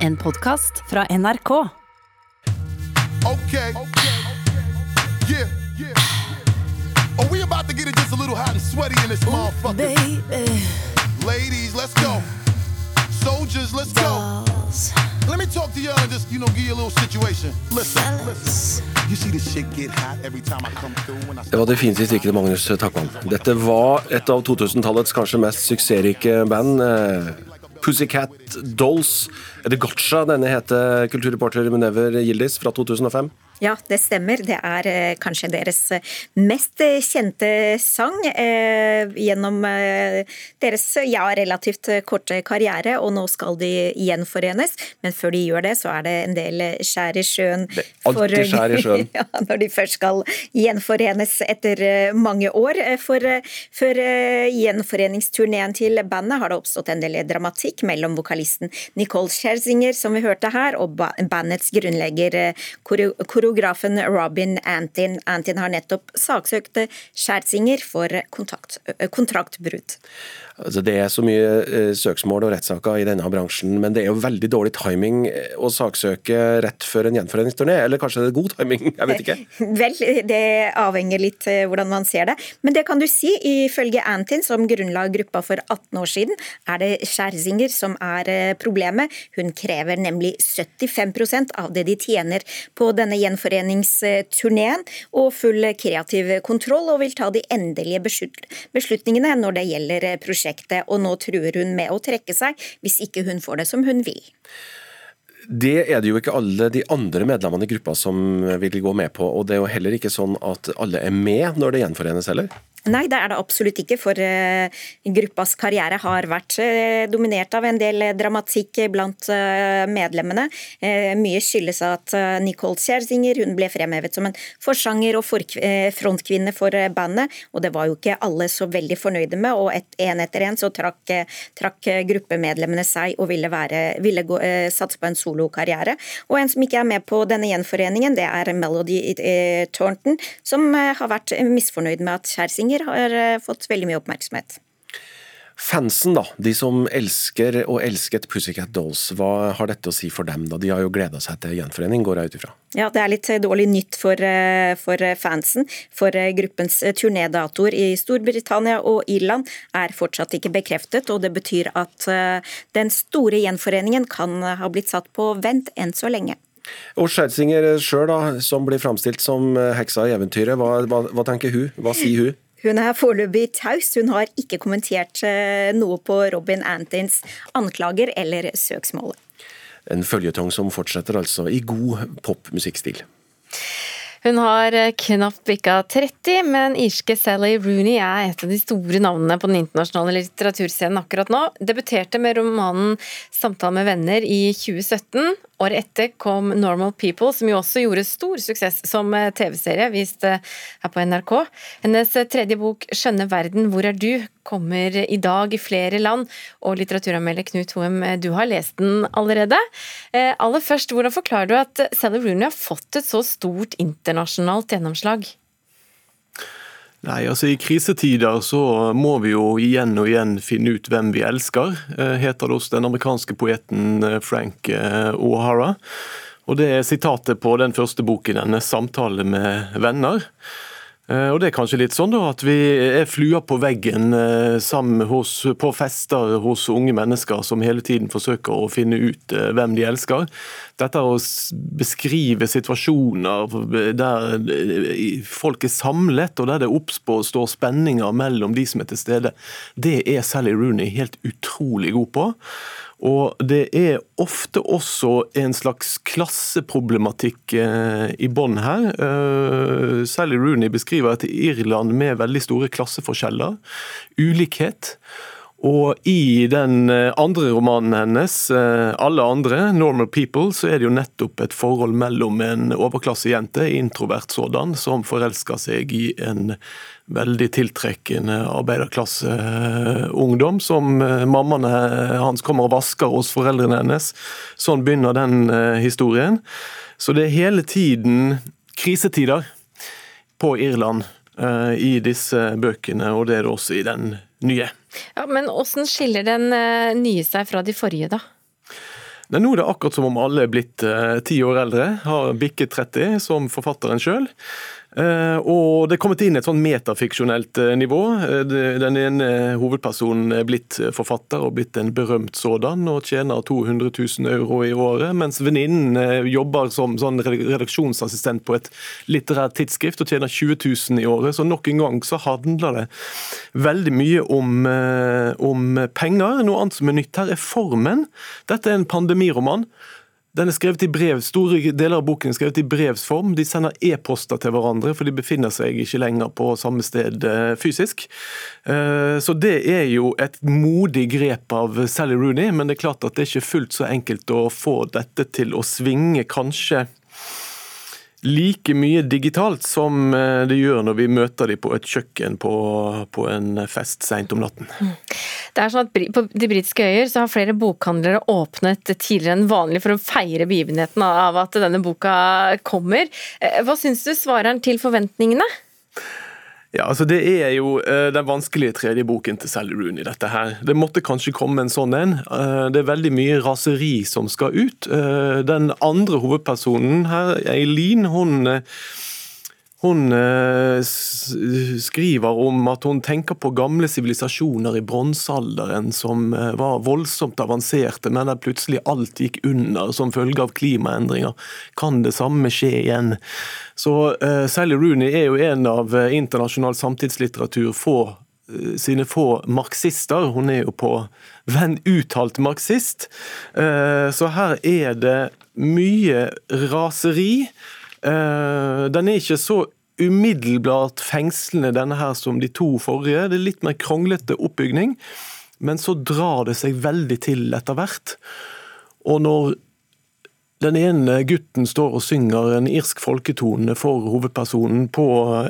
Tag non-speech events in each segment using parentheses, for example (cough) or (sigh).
En podkast fra NRK. Okay. Yeah. Yeah. Are we about to get it just a little hot and sweaty in this motherfucker? Baby, Ladies, let's go. Soldiers, let's go. Let me talk to y'all and just, you know, give you a little situation. Listen, listen. You see this shit get hot every time I come through when I Det var definitivt ikke det Magnus Takvam. Dette var et av 2000-tallets kanskje mest suksessrike band. eh, Pussycat Dolls. Er det Gotcha denne heter, kulturreporter Munever Gildis fra 2005? Ja, det stemmer. Det er eh, kanskje deres eh, mest eh, kjente sang eh, gjennom eh, deres ja, relativt korte karriere, og nå skal de gjenforenes. Men før de gjør det, så er det en del skjær i sjøen. Det er alltid skjær i sjøen. (laughs) ja, når de først skal gjenforenes etter mange år. For før gjenforeningsturneen til bandet har det oppstått en del dramatikk mellom vokalisten Nicole Scherzinger, som vi hørte her, og bandets grunnlegger, koreo- koreografen Robin Antin. Antin har nettopp saksøkt Scherzinger for kontakt, eh, kontraktbrudd. Altså, det er så mye eh, søksmål og rettssaker i denne bransjen, men det er jo veldig dårlig timing eh, å saksøke rett før en gjenforeningsturné. Eller kanskje det er god timing? Jeg vet ikke. (laughs) Vel, det avhenger litt eh, hvordan man ser det. Men det kan du si. Ifølge Antin, som grunnla gruppa for 18 år siden, er det Scherzinger som er eh, problemet. Hun krever nemlig 75% av det de tjener på denne gjenforeningsturneen, og full kreativ kontroll, og vil ta de endelige beslutningene når det gjelder eh, prosjektet. Og nå truer hun med å trekke seg hvis ikke hun får det som hun vil. Det er det jo ikke alle de andre medlemmene i gruppa som vil gå med på, og det er jo heller ikke sånn at alle er med når det gjenforenes heller. Nei, det er det absolutt ikke, for eh, gruppas karriere har vært eh, dominert av en del eh, dramatikk blant medlemmene. Mye skyldes at Nicole Scherzinger hun ble fremhevet som en forsanger og frontkvinne for bandet, og det var jo ikke alle så veldig fornøyde med, og et, en etter en så trakk, trakk gruppemedlemmene seg og ville, være, ville gå, satse på en solokarriere. Og en som ikke er med på denne gjenforeningen, det er Melody eh, Thornton, som eh, har vært misfornøyd med at Kjersinger har eh, fått veldig mye oppmerksomhet. Fansen, da, de som elsker og elsket Pussycat Dolls, hva har dette å si for dem? da? De har jo gleda seg til gjenforening, går jeg ut ifra. Ja, Det er litt dårlig nytt for, eh, for fansen. For eh, gruppens turnédatoer i Storbritannia og Irland er fortsatt ikke bekreftet, og det betyr at eh, den store gjenforeningen kan ha blitt satt på vent enn så lenge. Og Scherzinger sjøl, som blir framstilt som eh, heksa i eventyret, hva, hva, hva tenker hun? Hva sier hun? Hun er foreløpig taus. Hun har ikke kommentert eh, noe på Robin Antins anklager eller søksmålet. En føljetong som fortsetter altså i god popmusikkstil. Hun har eh, knapt bikka 30, men irske Sally Rooney er et av de store navnene på den internasjonale litteraturscenen akkurat nå. Debuterte med romanen 'Samtale med venner' i 2017. Året etter kom 'Normal People', som jo også gjorde stor suksess som eh, TV-serie, vist eh, her på NRK. Hennes tredje bok 'Skjønne verden, hvor er du?' kommer i dag i flere land, og litteraturanmelder Knut Hoem, du har lest den allerede. Eh, aller først, hvordan forklarer du at Sally Rooney har fått et så stort internasjonalt gjennomslag? Nei, altså I krisetider så må vi jo igjen og igjen finne ut hvem vi elsker, eh, heter det hos den amerikanske poeten eh, Frank eh, O'Hara. Og Det er sitatet på den første boken hennes, 'Samtale med venner'. Eh, Og det er kanskje litt sånn da at vi er flua på veggen eh, sammen hos, på fester hos unge mennesker som hele tiden forsøker å finne ut eh, hvem de elsker. Dette å beskrive situasjoner der folk er samlet, og der det oppstår spenninger mellom de som er til stede, det er Sally Rooney helt utrolig god på. Og det er ofte også en slags klasseproblematikk eh, i bånn her. Eh, Sally Rooney beskriver et Irland med veldig store klasseforskjeller, ulikhet. Og i den eh, andre romanen hennes, eh, 'Alle andre', 'Normal People', så er det jo nettopp et forhold mellom en overklassejente, introvert sådan, som forelsker seg i en veldig tiltrekkende arbeiderklasseungdom, som mammaene hans kommer og vasker hos foreldrene hennes. Sånn begynner den eh, historien. Så det er hele tiden krisetider på Irland eh, i disse bøkene, og det er det også i den nye. Ja, Men hvordan skiller den eh, nye seg fra de forrige, da? Nå er det akkurat som om alle er blitt ti år eldre, har bikket 30, som forfatteren sjøl. Eh, og det er kommet inn et sånn metafiksjonelt eh, nivå. Eh, den ene hovedpersonen er blitt forfatter og blitt en berømt sådan, og tjener 200 000 euro i året, mens venninnen jobber som sånn redaksjonsassistent på et litterært tidsskrift og tjener 20 000 i året. Så nok en gang så handler det veldig mye om, om penger. Noe annet som er nytt her, er formen. Dette er en pandemiroman. Den er skrevet i brev, Store deler av boken er skrevet i brevsform. De sender e-poster til hverandre, for de befinner seg ikke lenger på samme sted eh, fysisk. Eh, så det er jo et modig grep av Sally Rooney, men det er klart at det er ikke fullt så enkelt å få dette til å svinge kanskje like mye digitalt som eh, det gjør når vi møter dem på et kjøkken på, på en fest seint om natten. Mm. Det er sånn at På de britiske øyer så har flere bokhandlere åpnet tidligere enn vanlig for å feire begivenheten av at denne boka kommer. Eh, hva syns du svarer til forventningene? Ja, altså Det er jo uh, den vanskelige tredje boken til Sally Rooney. dette her. Det måtte kanskje komme en sånn en. Uh, det er veldig mye raseri som skal ut. Uh, den andre hovedpersonen her, Eileen, hun hun eh, skriver om at hun tenker på gamle sivilisasjoner i bronsealderen som eh, var voldsomt avanserte, men der plutselig alt gikk under som følge av klimaendringer. Kan det samme skje igjen? Så uh, Sally Rooney er jo en av internasjonal samtidslitteratur få sine få marxister. Hun er jo på venn uttalt marxist. Så her er det mye raseri. Eh, den er ikke så umiddelbart fengslende, denne her, som de to forrige. Det er litt mer kronglete oppbygning, men så drar det seg veldig til etter hvert. Og når den ene gutten står og synger en irsk folketone for hovedpersonen på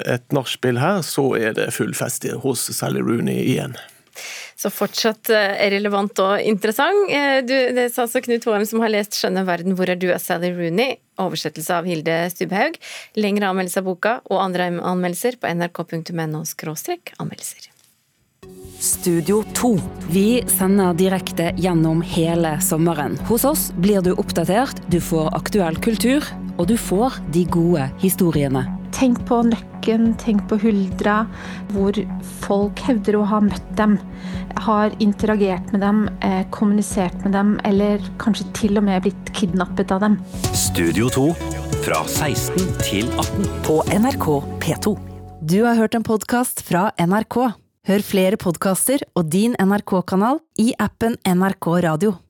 et nachspiel her, så er det full fest hos Sally Rooney igjen. Så fortsatt eh, relevant og interessant. Eh, du, det sa altså Knut Håheim som har lest 'Skjønne verden, hvor er du?' av Sally Rooney. Oversettelse av Hilde Stubhaug. Lengre anmeldelse av boka og andre anmeldelser på nrk.no anmeldelser. Studio 2. Vi sender direkte gjennom hele sommeren. Hos oss blir du oppdatert, du får aktuell kultur, og du får de gode historiene. Tenk på Løkken, tenk på Huldra, hvor folk hevder å ha møtt dem. Har interagert med dem, eh, kommunisert med dem, eller kanskje til og med blitt kidnappet av dem. Studio 2 fra 16 til 18 på NRK P2. Du har hørt en podkast fra NRK. Hør flere podkaster og din NRK-kanal i appen NRK Radio.